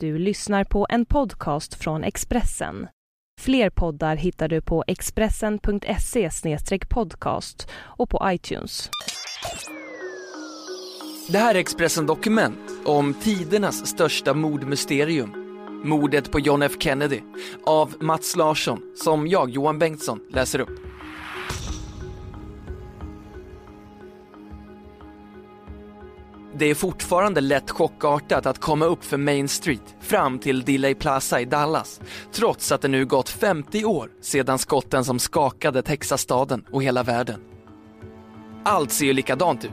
Du lyssnar på en podcast från Expressen. Fler poddar hittar du på expressen.se podcast och på iTunes. Det här är Expressen Dokument om tidernas största mordmysterium. Mordet på John F Kennedy av Mats Larsson som jag, Johan Bengtsson, läser upp. Det är fortfarande lätt chockartat att komma upp för Main Street fram till Dilley Plaza i Dallas trots att det nu gått 50 år sedan skotten som skakade Texasstaden och hela världen. Allt ser ju likadant ut.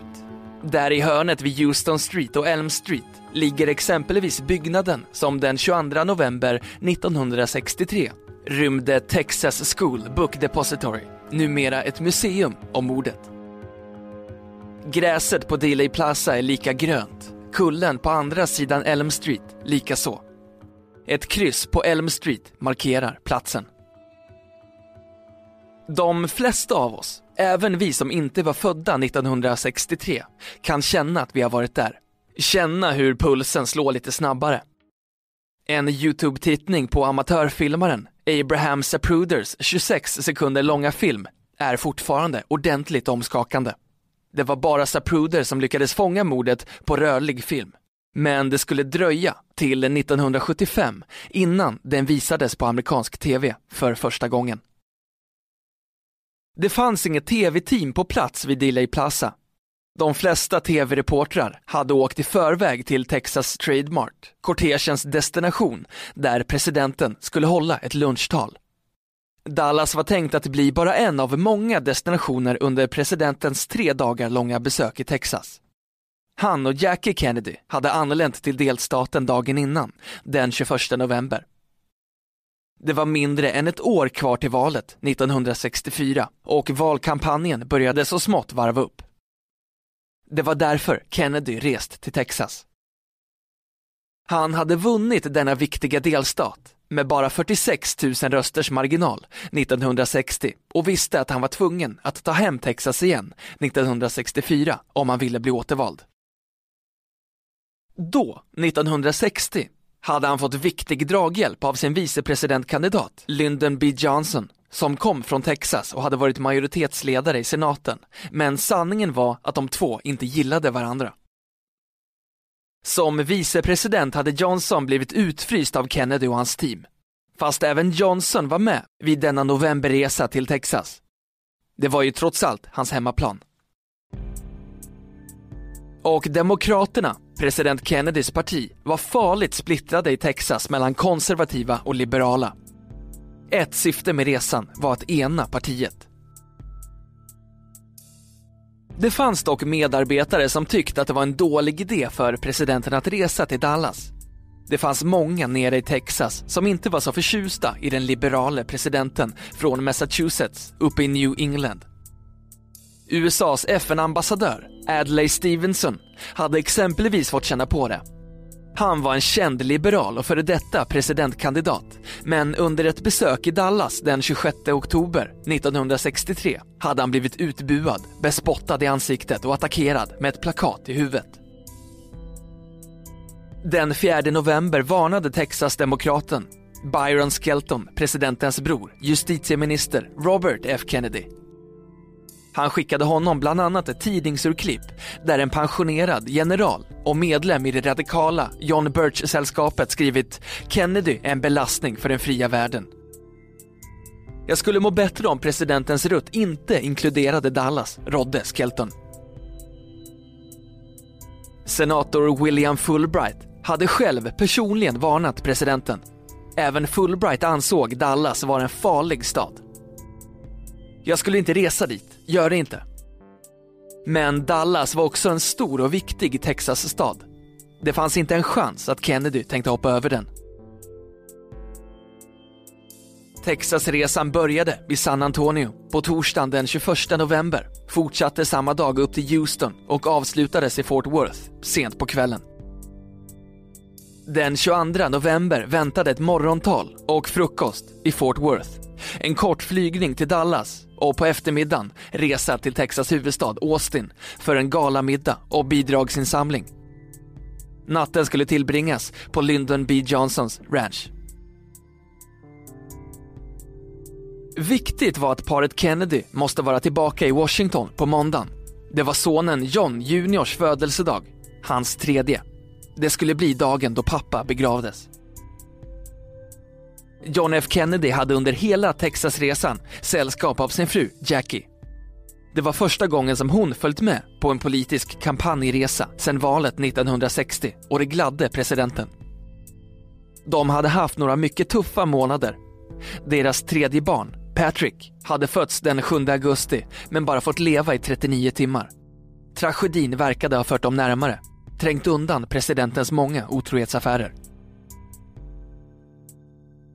Där i hörnet vid Houston Street och Elm Street ligger exempelvis byggnaden som den 22 november 1963 rymde Texas School Book Depository, numera ett museum om mordet. Gräset på Delay Plaza är lika grönt, kullen på andra sidan Elm Street lika så. Ett kryss på Elm Street markerar platsen. De flesta av oss, även vi som inte var födda 1963, kan känna att vi har varit där. Känna hur pulsen slår lite snabbare. En YouTube-tittning på amatörfilmaren Abraham Zapruders 26 sekunder långa film är fortfarande ordentligt omskakande. Det var bara Sapruder som lyckades fånga mordet på rörlig film. Men det skulle dröja till 1975 innan den visades på amerikansk tv för första gången. Det fanns inget tv-team på plats vid Delay Plaza. De flesta tv-reportrar hade åkt i förväg till Texas Trademark, kortegens destination, där presidenten skulle hålla ett lunchtal. Dallas var tänkt att bli bara en av många destinationer under presidentens tre dagar långa besök i Texas. Han och Jackie Kennedy hade anlänt till delstaten dagen innan, den 21 november. Det var mindre än ett år kvar till valet 1964 och valkampanjen började så smått varva upp. Det var därför Kennedy rest till Texas. Han hade vunnit denna viktiga delstat med bara 46 000 rösters marginal 1960 och visste att han var tvungen att ta hem Texas igen 1964 om han ville bli återvald. Då, 1960, hade han fått viktig draghjälp av sin vicepresidentkandidat Lyndon B Johnson som kom från Texas och hade varit majoritetsledare i senaten. Men sanningen var att de två inte gillade varandra. Som vicepresident hade Johnson blivit utfryst av Kennedy och hans team. Fast även Johnson var med vid denna novemberresa till Texas. Det var ju trots allt hans hemmaplan. Och Demokraterna, president Kennedys parti, var farligt splittrade i Texas mellan konservativa och liberala. Ett syfte med resan var att ena partiet. Det fanns dock medarbetare som tyckte att det var en dålig idé för presidenten att resa till Dallas. Det fanns många nere i Texas som inte var så förtjusta i den liberale presidenten från Massachusetts uppe i New England. USAs FN-ambassadör, Adlai Stevenson, hade exempelvis fått känna på det. Han var en känd liberal och före detta presidentkandidat, men under ett besök i Dallas den 26 oktober 1963 hade han blivit utbuad, bespottad i ansiktet och attackerad med ett plakat i huvudet. Den 4 november varnade Texas-demokraten Byron Skelton, presidentens bror, justitieminister Robert F Kennedy han skickade honom bland annat ett tidningsurklipp där en pensionerad general och medlem i det radikala John Birch-sällskapet skrivit “Kennedy är en belastning för den fria världen”. Jag skulle må bättre om presidentens rutt inte inkluderade Dallas, rådde Skelton. Senator William Fulbright hade själv personligen varnat presidenten. Även Fulbright ansåg Dallas vara en farlig stad. Jag skulle inte resa dit, gör det inte. Men Dallas var också en stor och viktig Texas-stad. Det fanns inte en chans att Kennedy tänkte hoppa över den. Texasresan började vid San Antonio på torsdagen den 21 november, fortsatte samma dag upp till Houston och avslutades i Fort Worth sent på kvällen. Den 22 november väntade ett morgontal och frukost i Fort Worth. En kort flygning till Dallas och på eftermiddagen resa till Texas huvudstad Austin för en galamiddag och bidragsinsamling. Natten skulle tillbringas på Lyndon B Johnsons ranch. Viktigt var att paret Kennedy måste vara tillbaka i Washington på måndagen. Det var sonen John Juniors födelsedag, hans tredje. Det skulle bli dagen då pappa begravdes. John F Kennedy hade under hela Texasresan sällskap av sin fru Jackie. Det var första gången som hon följt med på en politisk kampanjresa sedan valet 1960 och det gladde presidenten. De hade haft några mycket tuffa månader. Deras tredje barn, Patrick, hade fötts den 7 augusti men bara fått leva i 39 timmar. Tragedin verkade ha fört dem närmare, trängt undan presidentens många otrohetsaffärer.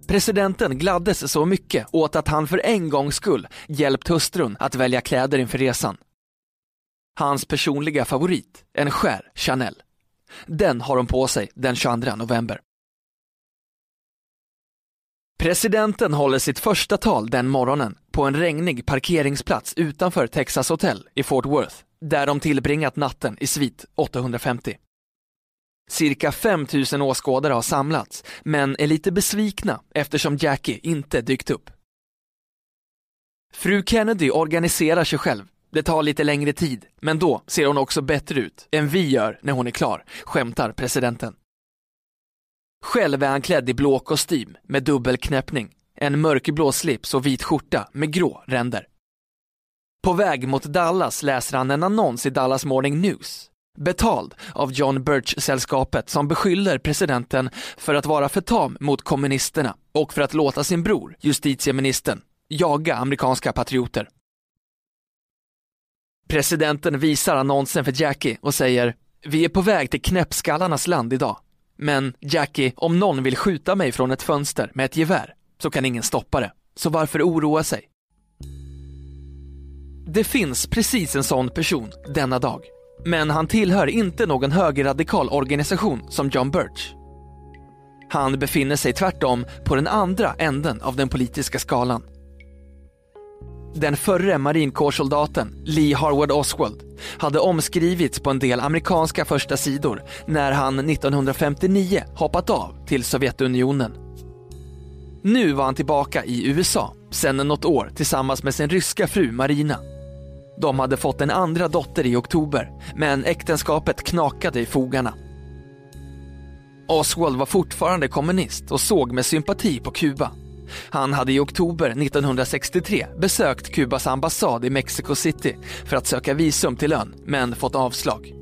Presidenten gladdes så mycket åt att han för en gångs skull hjälpt hustrun att välja kläder inför resan. Hans personliga favorit, en skär Chanel. Den har hon på sig den 22 november. Presidenten håller sitt första tal den morgonen på en regnig parkeringsplats utanför Texas Hotel i Fort Worth, där de tillbringat natten i svit 850. Cirka 5000 åskådare har samlats, men är lite besvikna eftersom Jackie inte dykt upp. Fru Kennedy organiserar sig själv. Det tar lite längre tid, men då ser hon också bättre ut än vi gör när hon är klar, skämtar presidenten. Själv är han klädd i blå kostym med dubbelknäppning, en mörkblå slips och vit skjorta med grå ränder. På väg mot Dallas läser han en annons i Dallas Morning News betald av John Birch-sällskapet som beskyller presidenten för att vara för tam mot kommunisterna och för att låta sin bror, justitieministern, jaga amerikanska patrioter. Presidenten visar annonsen för Jackie och säger Vi är på väg till knäppskallarnas land idag. Men Jackie, om någon vill skjuta mig från ett fönster med ett gevär så kan ingen stoppa det. Så varför oroa sig? Det finns precis en sån person denna dag. Men han tillhör inte någon högerradikal organisation som John Birch. Han befinner sig tvärtom på den andra änden av den politiska skalan. Den förre marinkårssoldaten Lee Harvard Oswald hade omskrivits på en del amerikanska första sidor när han 1959 hoppat av till Sovjetunionen. Nu var han tillbaka i USA sedan något år tillsammans med sin ryska fru Marina de hade fått en andra dotter i oktober, men äktenskapet knakade i fogarna. Oswald var fortfarande kommunist och såg med sympati på Kuba. Han hade i oktober 1963 besökt Kubas ambassad i Mexico City för att söka visum till ön, men fått avslag.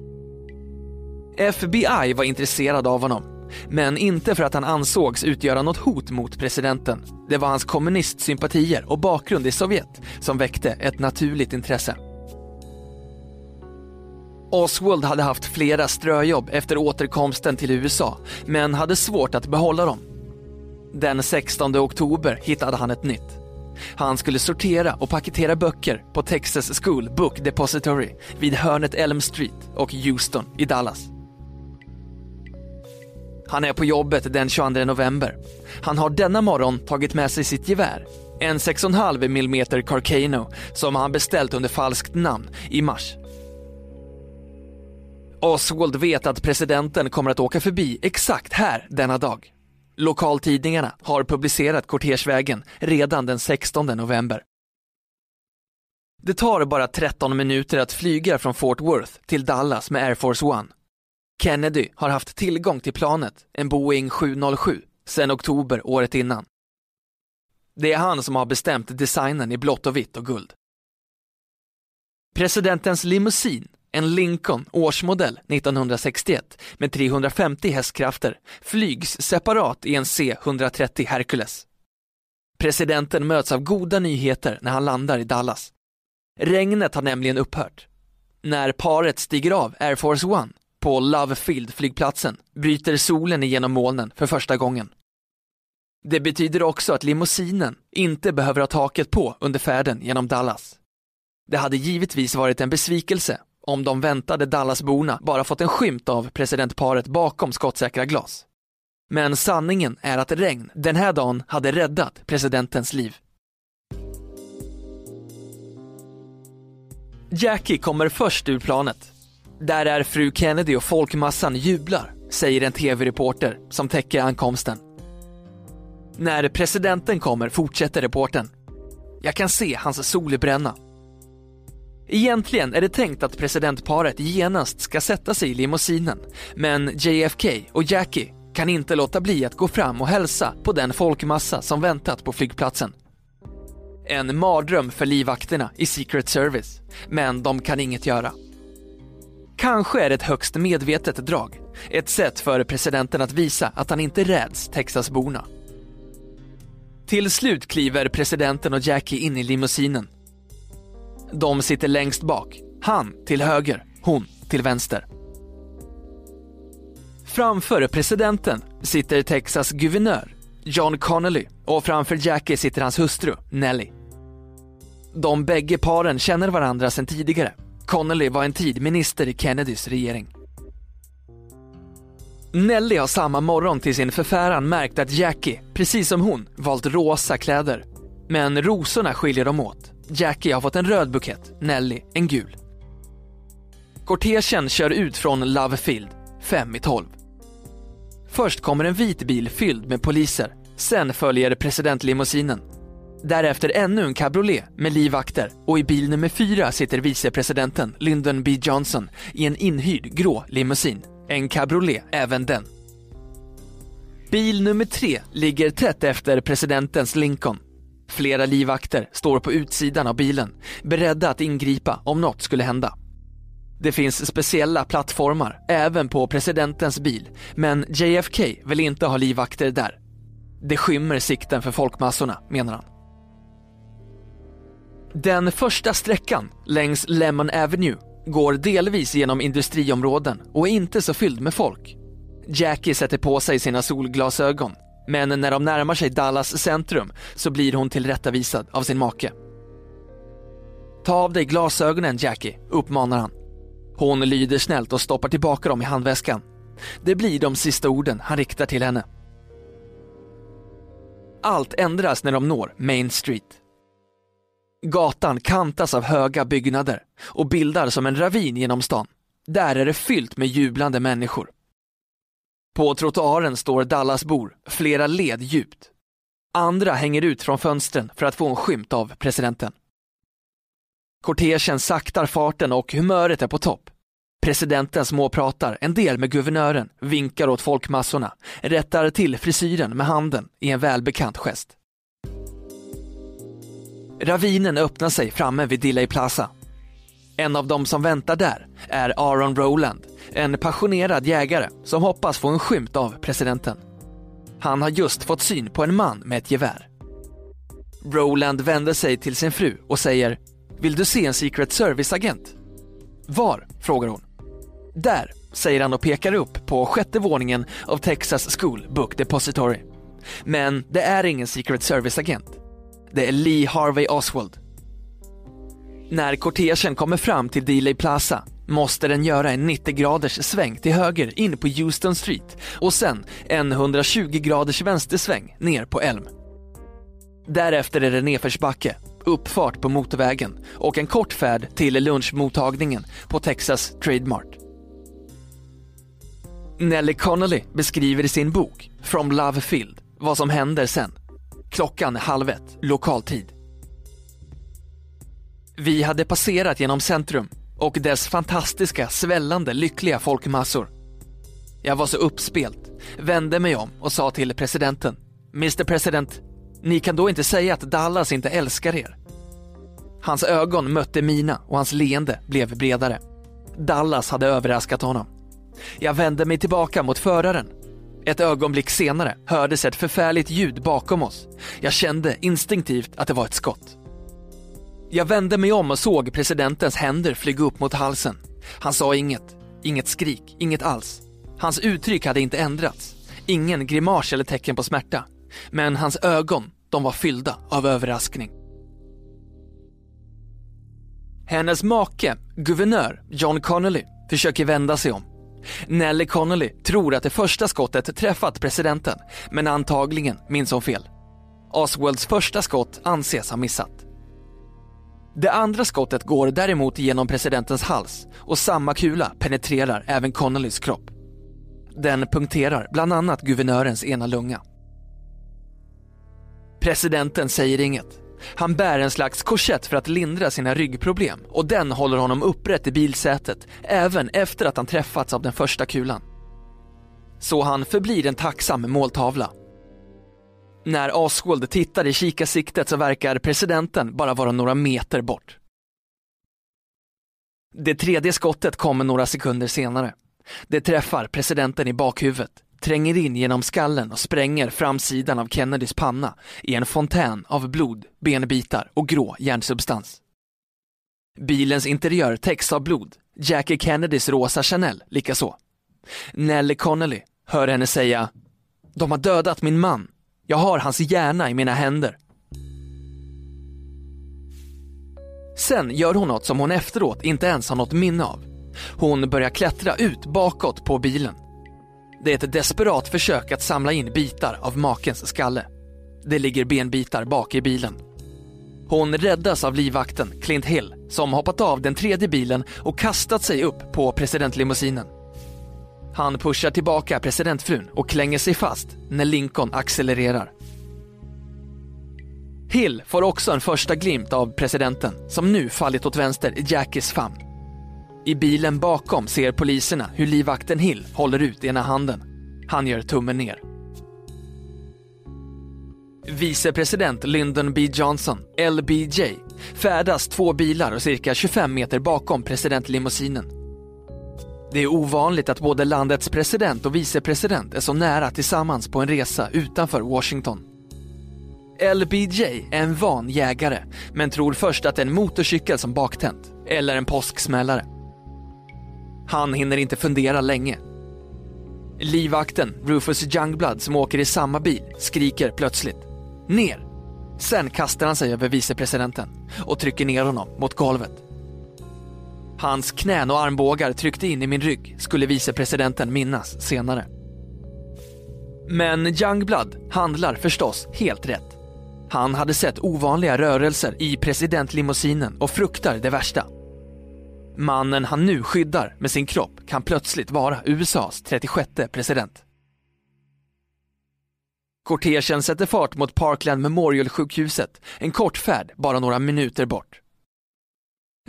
FBI var intresserad av honom, men inte för att han ansågs utgöra något hot mot presidenten. Det var hans kommunistsympatier och bakgrund i Sovjet som väckte ett naturligt intresse. Oswald hade haft flera ströjobb efter återkomsten till USA, men hade svårt att behålla dem. Den 16 oktober hittade han ett nytt. Han skulle sortera och paketera böcker på Texas School Book Depository vid hörnet Elm Street och Houston i Dallas. Han är på jobbet den 22 november. Han har denna morgon tagit med sig sitt gevär, en 6,5 mm Carcano som han beställt under falskt namn i mars Oswald vet att presidenten kommer att åka förbi exakt här denna dag. Lokaltidningarna har publicerat kortegevägen redan den 16 november. Det tar bara 13 minuter att flyga från Fort Worth till Dallas med Air Force One. Kennedy har haft tillgång till planet, en Boeing 707, sedan oktober året innan. Det är han som har bestämt designen i blått och vitt och guld. Presidentens limousin en Lincoln årsmodell 1961 med 350 hästkrafter flygs separat i en C-130 Hercules. Presidenten möts av goda nyheter när han landar i Dallas. Regnet har nämligen upphört. När paret stiger av Air Force One på Love Field-flygplatsen bryter solen igenom molnen för första gången. Det betyder också att limousinen inte behöver ha taket på under färden genom Dallas. Det hade givetvis varit en besvikelse om de väntade Dallasborna bara fått en skymt av presidentparet bakom skottsäkra glas. Men sanningen är att regn den här dagen hade räddat presidentens liv. Jackie kommer först ur planet. Där är fru Kennedy och folkmassan jublar säger en tv-reporter som täcker ankomsten. När presidenten kommer fortsätter reporten. Jag kan se hans solbränna. Egentligen är det tänkt att presidentparet genast ska sätta sig i limousinen, men JFK och Jackie kan inte låta bli att gå fram och hälsa på den folkmassa som väntat på flygplatsen. En mardröm för livvakterna i Secret Service, men de kan inget göra. Kanske är det ett högst medvetet drag, ett sätt för presidenten att visa att han inte räds Texasborna. Till slut kliver presidenten och Jackie in i limousinen. De sitter längst bak, han till höger, hon till vänster. Framför presidenten sitter Texas guvernör John Connolly och framför Jackie sitter hans hustru Nellie. De bägge paren känner varandra sedan tidigare. Connolly var en tid minister i Kennedys regering. Nellie har samma morgon till sin förfäran märkt att Jackie, precis som hon, valt rosa kläder. Men rosorna skiljer dem åt. Jackie har fått en röd bukett, Nelly en gul. Kortegen kör ut från Love Field, fem i tolv. Först kommer en vit bil fylld med poliser. Sen följer presidentlimousinen. Därefter ännu en cabriolet med livvakter och i bil nummer fyra sitter vicepresidenten Lyndon B Johnson i en inhyrd grå limousin. En cabriolet även den. Bil nummer tre ligger tätt efter presidentens Lincoln. Flera livvakter står på utsidan av bilen, beredda att ingripa om något skulle hända. Det finns speciella plattformar även på presidentens bil, men JFK vill inte ha livvakter där. Det skymmer sikten för folkmassorna, menar han. Den första sträckan längs Lemon Avenue går delvis genom industriområden och är inte så fylld med folk. Jackie sätter på sig sina solglasögon, men när de närmar sig Dallas centrum så blir hon tillrättavisad av sin make. Ta av dig glasögonen Jackie, uppmanar han. Hon lyder snällt och stoppar tillbaka dem i handväskan. Det blir de sista orden han riktar till henne. Allt ändras när de når Main Street. Gatan kantas av höga byggnader och bildar som en ravin genom stan. Där är det fyllt med jublande människor. På trottoaren står Dallasbor, flera led djupt. Andra hänger ut från fönstren för att få en skymt av presidenten. Kortegen saktar farten och humöret är på topp. Presidenten småpratar en del med guvernören, vinkar åt folkmassorna, rättar till frisyren med handen i en välbekant gest. Ravinen öppnar sig framme vid Dilley Plaza. En av dem som väntar där är Aaron Rowland, en passionerad jägare som hoppas få en skymt av presidenten. Han har just fått syn på en man med ett gevär. Rowland vänder sig till sin fru och säger “Vill du se en Secret Service-agent?” “Var?” frågar hon. “Där”, säger han och pekar upp på sjätte våningen av Texas School Book Depository. Men det är ingen Secret Service-agent. Det är Lee Harvey Oswald. När kortegen kommer fram till Dealey Plaza måste den göra en 90 graders sväng till höger in på Houston Street och sen en 120 graders vänstersväng ner på Elm. Därefter är det nedförsbacke, uppfart på motorvägen och en kort färd till lunchmottagningen på Texas Trademark. Nelly Connolly beskriver i sin bok From Love Field vad som händer sen. Klockan är halv ett, lokaltid. Vi hade passerat genom centrum och dess fantastiska, svällande, lyckliga folkmassor. Jag var så uppspelt, vände mig om och sa till presidenten, Mr President, ni kan då inte säga att Dallas inte älskar er? Hans ögon mötte mina och hans leende blev bredare. Dallas hade överraskat honom. Jag vände mig tillbaka mot föraren. Ett ögonblick senare hördes ett förfärligt ljud bakom oss. Jag kände instinktivt att det var ett skott. Jag vände mig om och såg presidentens händer flyga upp mot halsen. Han sa inget, inget skrik, inget alls. Hans uttryck hade inte ändrats. Ingen grimas eller tecken på smärta. Men hans ögon, de var fyllda av överraskning. Hennes make, guvernör John Connolly, försöker vända sig om. Nelly Connolly tror att det första skottet träffat presidenten, men antagligen minns hon fel. Oswalds första skott anses ha missat. Det andra skottet går däremot genom presidentens hals och samma kula penetrerar även Connollys kropp. Den punkterar bland annat guvernörens ena lunga. Presidenten säger inget. Han bär en slags korsett för att lindra sina ryggproblem och den håller honom upprätt i bilsätet även efter att han träffats av den första kulan. Så han förblir en tacksam måltavla. När Oswald tittar i kikarsiktet så verkar presidenten bara vara några meter bort. Det tredje skottet kommer några sekunder senare. Det träffar presidenten i bakhuvudet, tränger in genom skallen och spränger framsidan av Kennedys panna i en fontän av blod, benbitar och grå järnsubstans. Bilens interiör täcks av blod, Jackie Kennedys rosa Chanel likaså. Nelly Connolly hör henne säga De har dödat min man. Jag har hans hjärna i mina händer. Sen gör hon något som hon efteråt inte ens har något minne av. Hon börjar klättra ut bakåt på bilen. Det är ett desperat försök att samla in bitar av makens skalle. Det ligger benbitar bak i bilen. Hon räddas av livvakten Clint Hill som hoppat av den tredje bilen och kastat sig upp på presidentlimousinen. Han pushar tillbaka presidentfrun och klänger sig fast när Lincoln accelererar. Hill får också en första glimt av presidenten som nu fallit åt vänster i Jackies famn. I bilen bakom ser poliserna hur livvakten Hill håller ut ena handen. Han gör tummen ner. Vicepresident Lyndon B Johnson, LBJ, färdas två bilar och cirka 25 meter bakom presidentlimousinen. Det är ovanligt att både landets president och vicepresident är så nära tillsammans på en resa utanför Washington. LBJ är en van jägare, men tror först att det är en motorcykel som baktänt, eller en påsksmällare. Han hinner inte fundera länge. Livvakten, Rufus Youngblood, som åker i samma bil, skriker plötsligt ”Ner!” Sen kastar han sig över vicepresidenten och trycker ner honom mot golvet. Hans knän och armbågar tryckte in i min rygg, skulle vicepresidenten minnas senare. Men Youngblood handlar förstås helt rätt. Han hade sett ovanliga rörelser i presidentlimousinen och fruktar det värsta. Mannen han nu skyddar med sin kropp kan plötsligt vara USAs 36 president. Kortegen sätter fart mot Parkland Memorial-sjukhuset, en kort färd bara några minuter bort.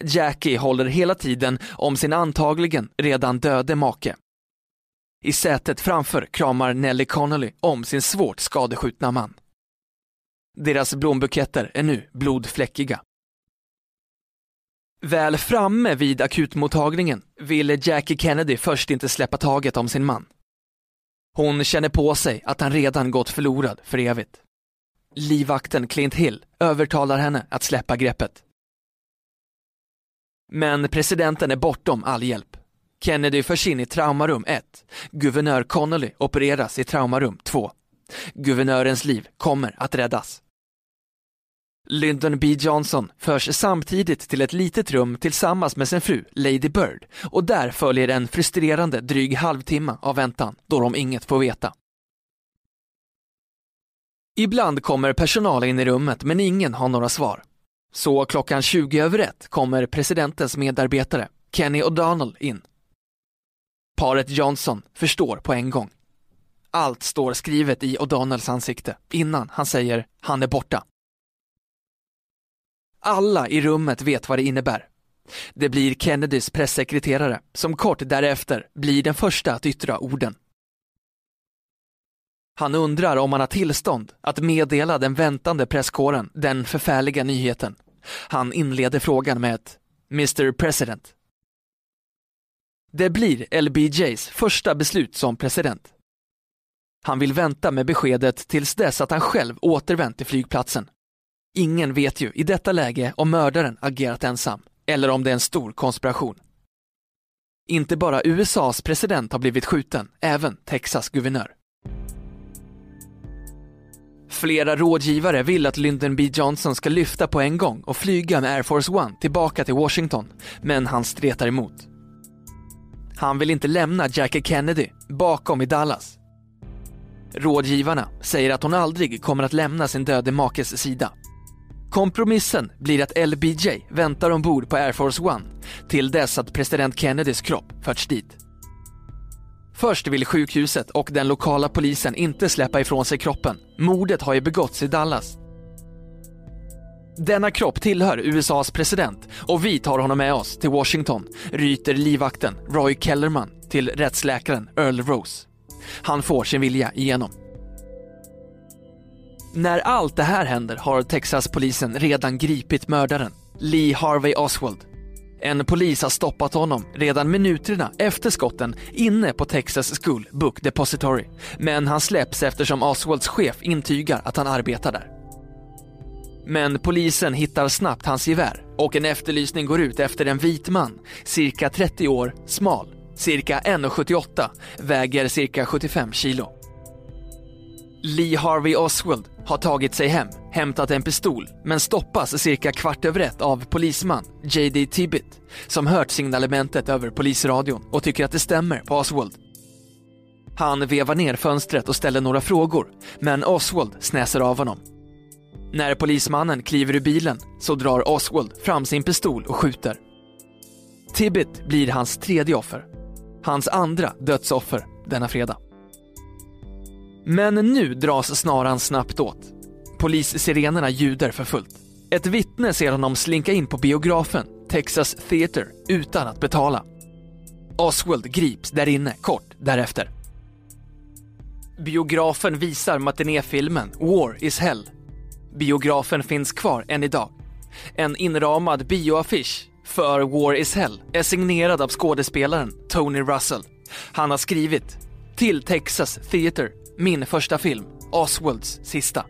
Jackie håller hela tiden om sin antagligen redan döde make. I sätet framför kramar Nelly Connolly om sin svårt skadeskjutna man. Deras blombuketter är nu blodfläckiga. Väl framme vid akutmottagningen ville Jackie Kennedy först inte släppa taget om sin man. Hon känner på sig att han redan gått förlorad för evigt. Livvakten Clint Hill övertalar henne att släppa greppet. Men presidenten är bortom all hjälp. Kennedy förs in i traumarum 1. Guvernör Connolly opereras i traumarum 2. Guvernörens liv kommer att räddas. Lyndon B Johnson förs samtidigt till ett litet rum tillsammans med sin fru Lady Bird och där följer en frustrerande dryg halvtimme av väntan då de inget får veta. Ibland kommer personal in i rummet men ingen har några svar. Så klockan 20 över ett kommer presidentens medarbetare Kenny O'Donnell in. Paret Johnson förstår på en gång. Allt står skrivet i O'Donnells ansikte innan han säger han är borta. Alla i rummet vet vad det innebär. Det blir Kennedys pressekreterare som kort därefter blir den första att yttra orden. Han undrar om han har tillstånd att meddela den väntande presskåren den förfärliga nyheten. Han inleder frågan med ett Mr President. Det blir LBJs första beslut som president. Han vill vänta med beskedet tills dess att han själv återvänt till flygplatsen. Ingen vet ju i detta läge om mördaren agerat ensam eller om det är en stor konspiration. Inte bara USAs president har blivit skjuten, även Texas guvernör. Flera rådgivare vill att Lyndon B Johnson ska lyfta på en gång och flyga med Air Force One tillbaka till Washington, men han stretar emot. Han vill inte lämna Jackie Kennedy bakom i Dallas. Rådgivarna säger att hon aldrig kommer att lämna sin döde makes sida Kompromissen blir att LBJ väntar ombord på Air Force One till dess att president Kennedys kropp förts dit. Först vill sjukhuset och den lokala polisen inte släppa ifrån sig kroppen. Mordet har ju begåtts i Dallas. Denna kropp tillhör USAs president och vi tar honom med oss till Washington, ryter livvakten Roy Kellerman till rättsläkaren Earl Rose. Han får sin vilja igenom. När allt det här händer har Texas-polisen redan gripit mördaren, Lee Harvey Oswald. En polis har stoppat honom redan minuterna efter skotten inne på Texas School Book Depository. Men han släpps eftersom Oswalds chef intygar att han arbetar där. Men polisen hittar snabbt hans gevär och en efterlysning går ut efter en vit man, cirka 30 år, smal, cirka 1,78, väger cirka 75 kilo. Lee Harvey Oswald har tagit sig hem, hämtat en pistol, men stoppas cirka kvart över ett av polisman J.D. Tibbet som hört signalementet över polisradion och tycker att det stämmer på Oswald. Han vevar ner fönstret och ställer några frågor, men Oswald snäser av honom. När polismannen kliver ur bilen så drar Oswald fram sin pistol och skjuter. Tibbet blir hans tredje offer. Hans andra dödsoffer denna fredag. Men nu dras snaran snabbt åt. Polissirenerna ljuder för fullt. Ett vittne ser honom slinka in på biografen, Texas Theater, utan att betala. Oswald grips där inne kort därefter. Biografen visar matinéfilmen War is Hell. Biografen finns kvar än idag. En inramad bioaffisch för War is Hell är signerad av skådespelaren Tony Russell. Han har skrivit “Till Texas Theater min första film, Oswalds sista.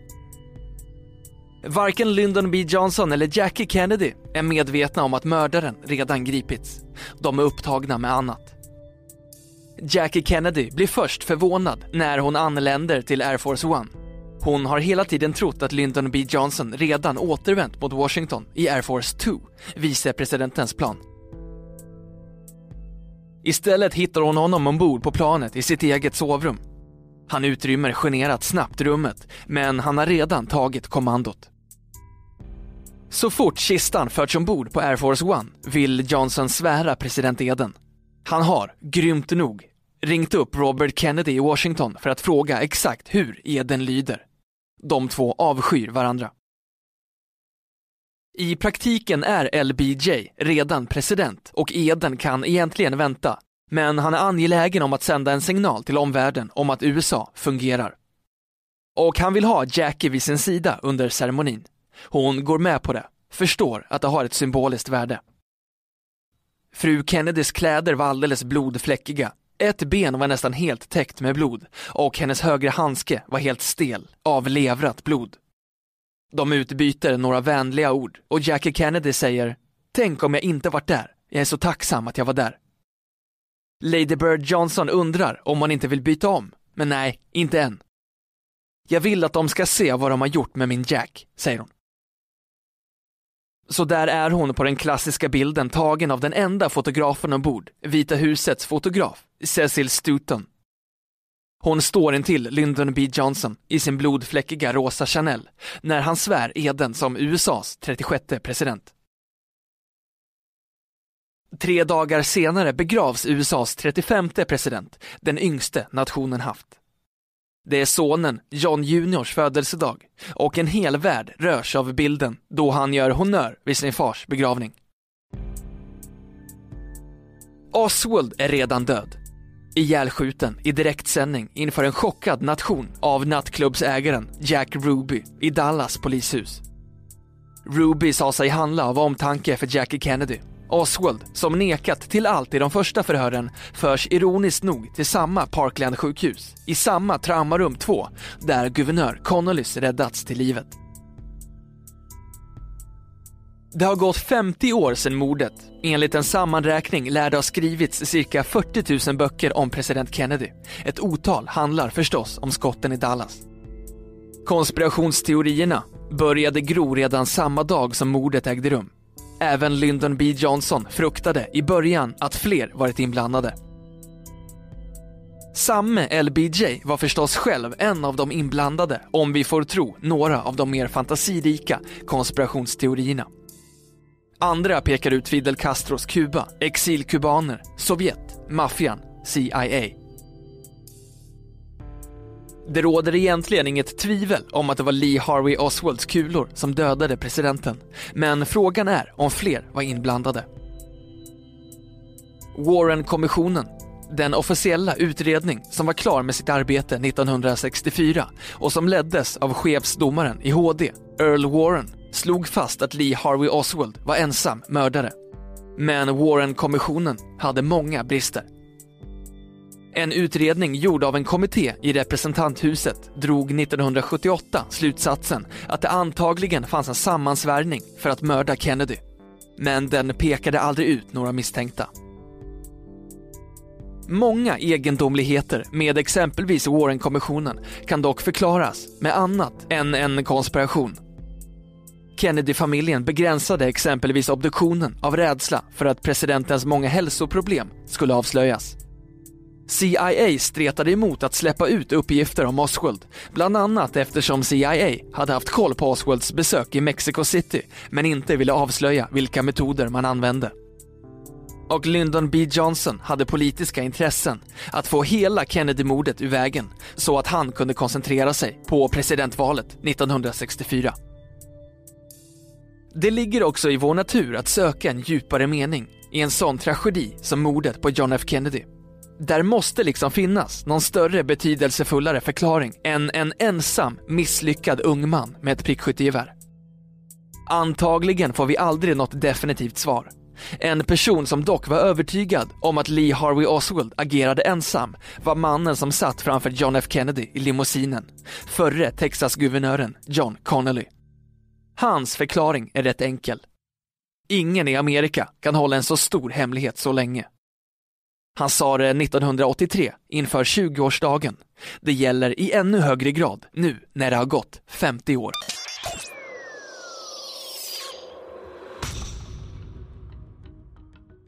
Varken Lyndon B Johnson eller Jackie Kennedy är medvetna om att mördaren redan gripits. De är upptagna med annat. Jackie Kennedy blir först förvånad när hon anländer till Air Force One. Hon har hela tiden trott att Lyndon B Johnson redan återvänt mot Washington i Air Force 2, vicepresidentens plan. Istället hittar hon honom ombord på planet i sitt eget sovrum han utrymmer generat snabbt rummet, men han har redan tagit kommandot. Så fort kistan förts ombord på Air Force One vill Johnson svära president Eden. Han har, grymt nog, ringt upp Robert Kennedy i Washington för att fråga exakt hur Eden lyder. De två avskyr varandra. I praktiken är LBJ redan president och Eden kan egentligen vänta men han är angelägen om att sända en signal till omvärlden om att USA fungerar. Och han vill ha Jackie vid sin sida under ceremonin. Hon går med på det, förstår att det har ett symboliskt värde. Fru Kennedys kläder var alldeles blodfläckiga. Ett ben var nästan helt täckt med blod och hennes högra handske var helt stel av levrat blod. De utbyter några vänliga ord och Jackie Kennedy säger Tänk om jag inte varit där. Jag är så tacksam att jag var där. Lady Bird Johnson undrar om man inte vill byta om, men nej, inte än. Jag vill att de ska se vad de har gjort med min Jack, säger hon. Så där är hon på den klassiska bilden tagen av den enda fotografen ombord, Vita husets fotograf, Cecil Stoughton. Hon står intill Lyndon B Johnson i sin blodfläckiga rosa Chanel när han svär eden som USAs 36 president. Tre dagar senare begravs USAs 35 president, den yngste nationen haft. Det är sonen, John Juniors födelsedag och en hel värld rörs av bilden då han gör honör vid sin fars begravning. Oswald är redan död. Ihjälskjuten i direktsändning inför en chockad nation av nattklubbsägaren Jack Ruby i Dallas polishus. Ruby sa sig handla av omtanke för Jackie Kennedy Oswald, som nekat till allt i de första förhören, förs ironiskt nog till samma Parkland-sjukhus, i samma traumarum 2, där guvernör Connollys räddats till livet. Det har gått 50 år sedan mordet. Enligt en sammanräkning lär det ha skrivits cirka 40 000 böcker om president Kennedy. Ett otal handlar förstås om skotten i Dallas. Konspirationsteorierna började gro redan samma dag som mordet ägde rum. Även Lyndon B Johnson fruktade i början att fler varit inblandade. Samme LBJ var förstås själv en av de inblandade om vi får tro några av de mer fantasirika konspirationsteorierna. Andra pekar ut Fidel Castros Kuba, exilkubaner, Sovjet, maffian, CIA. Det råder egentligen inget tvivel om att det var Lee Harvey Oswalds kulor som dödade presidenten. Men frågan är om fler var inblandade. Warren-kommissionen den officiella utredning som var klar med sitt arbete 1964 och som leddes av chefsdomaren i HD, Earl Warren, slog fast att Lee Harvey Oswald var ensam mördare. Men Warren-kommissionen hade många brister. En utredning gjord av en kommitté i representanthuset drog 1978 slutsatsen att det antagligen fanns en sammansvärjning för att mörda Kennedy. Men den pekade aldrig ut några misstänkta. Många egendomligheter med exempelvis Warren-kommissionen kan dock förklaras med annat än en konspiration. Kennedy-familjen begränsade exempelvis obduktionen av rädsla för att presidentens många hälsoproblem skulle avslöjas. CIA stretade emot att släppa ut uppgifter om Oswald, bland annat eftersom CIA hade haft koll på Oswalds besök i Mexico City men inte ville avslöja vilka metoder man använde. Och Lyndon B Johnson hade politiska intressen att få hela Kennedy-mordet ur vägen så att han kunde koncentrera sig på presidentvalet 1964. Det ligger också i vår natur att söka en djupare mening i en sån tragedi som mordet på John F Kennedy. Där måste liksom finnas någon större betydelsefullare förklaring än en ensam misslyckad ung man med ett prickskyttegevär. Antagligen får vi aldrig något definitivt svar. En person som dock var övertygad om att Lee Harvey Oswald agerade ensam var mannen som satt framför John F Kennedy i limousinen, förre Texas-guvernören John Connolly. Hans förklaring är rätt enkel. Ingen i Amerika kan hålla en så stor hemlighet så länge. Han sa det 1983 inför 20-årsdagen. Det gäller i ännu högre grad nu när det har gått 50 år.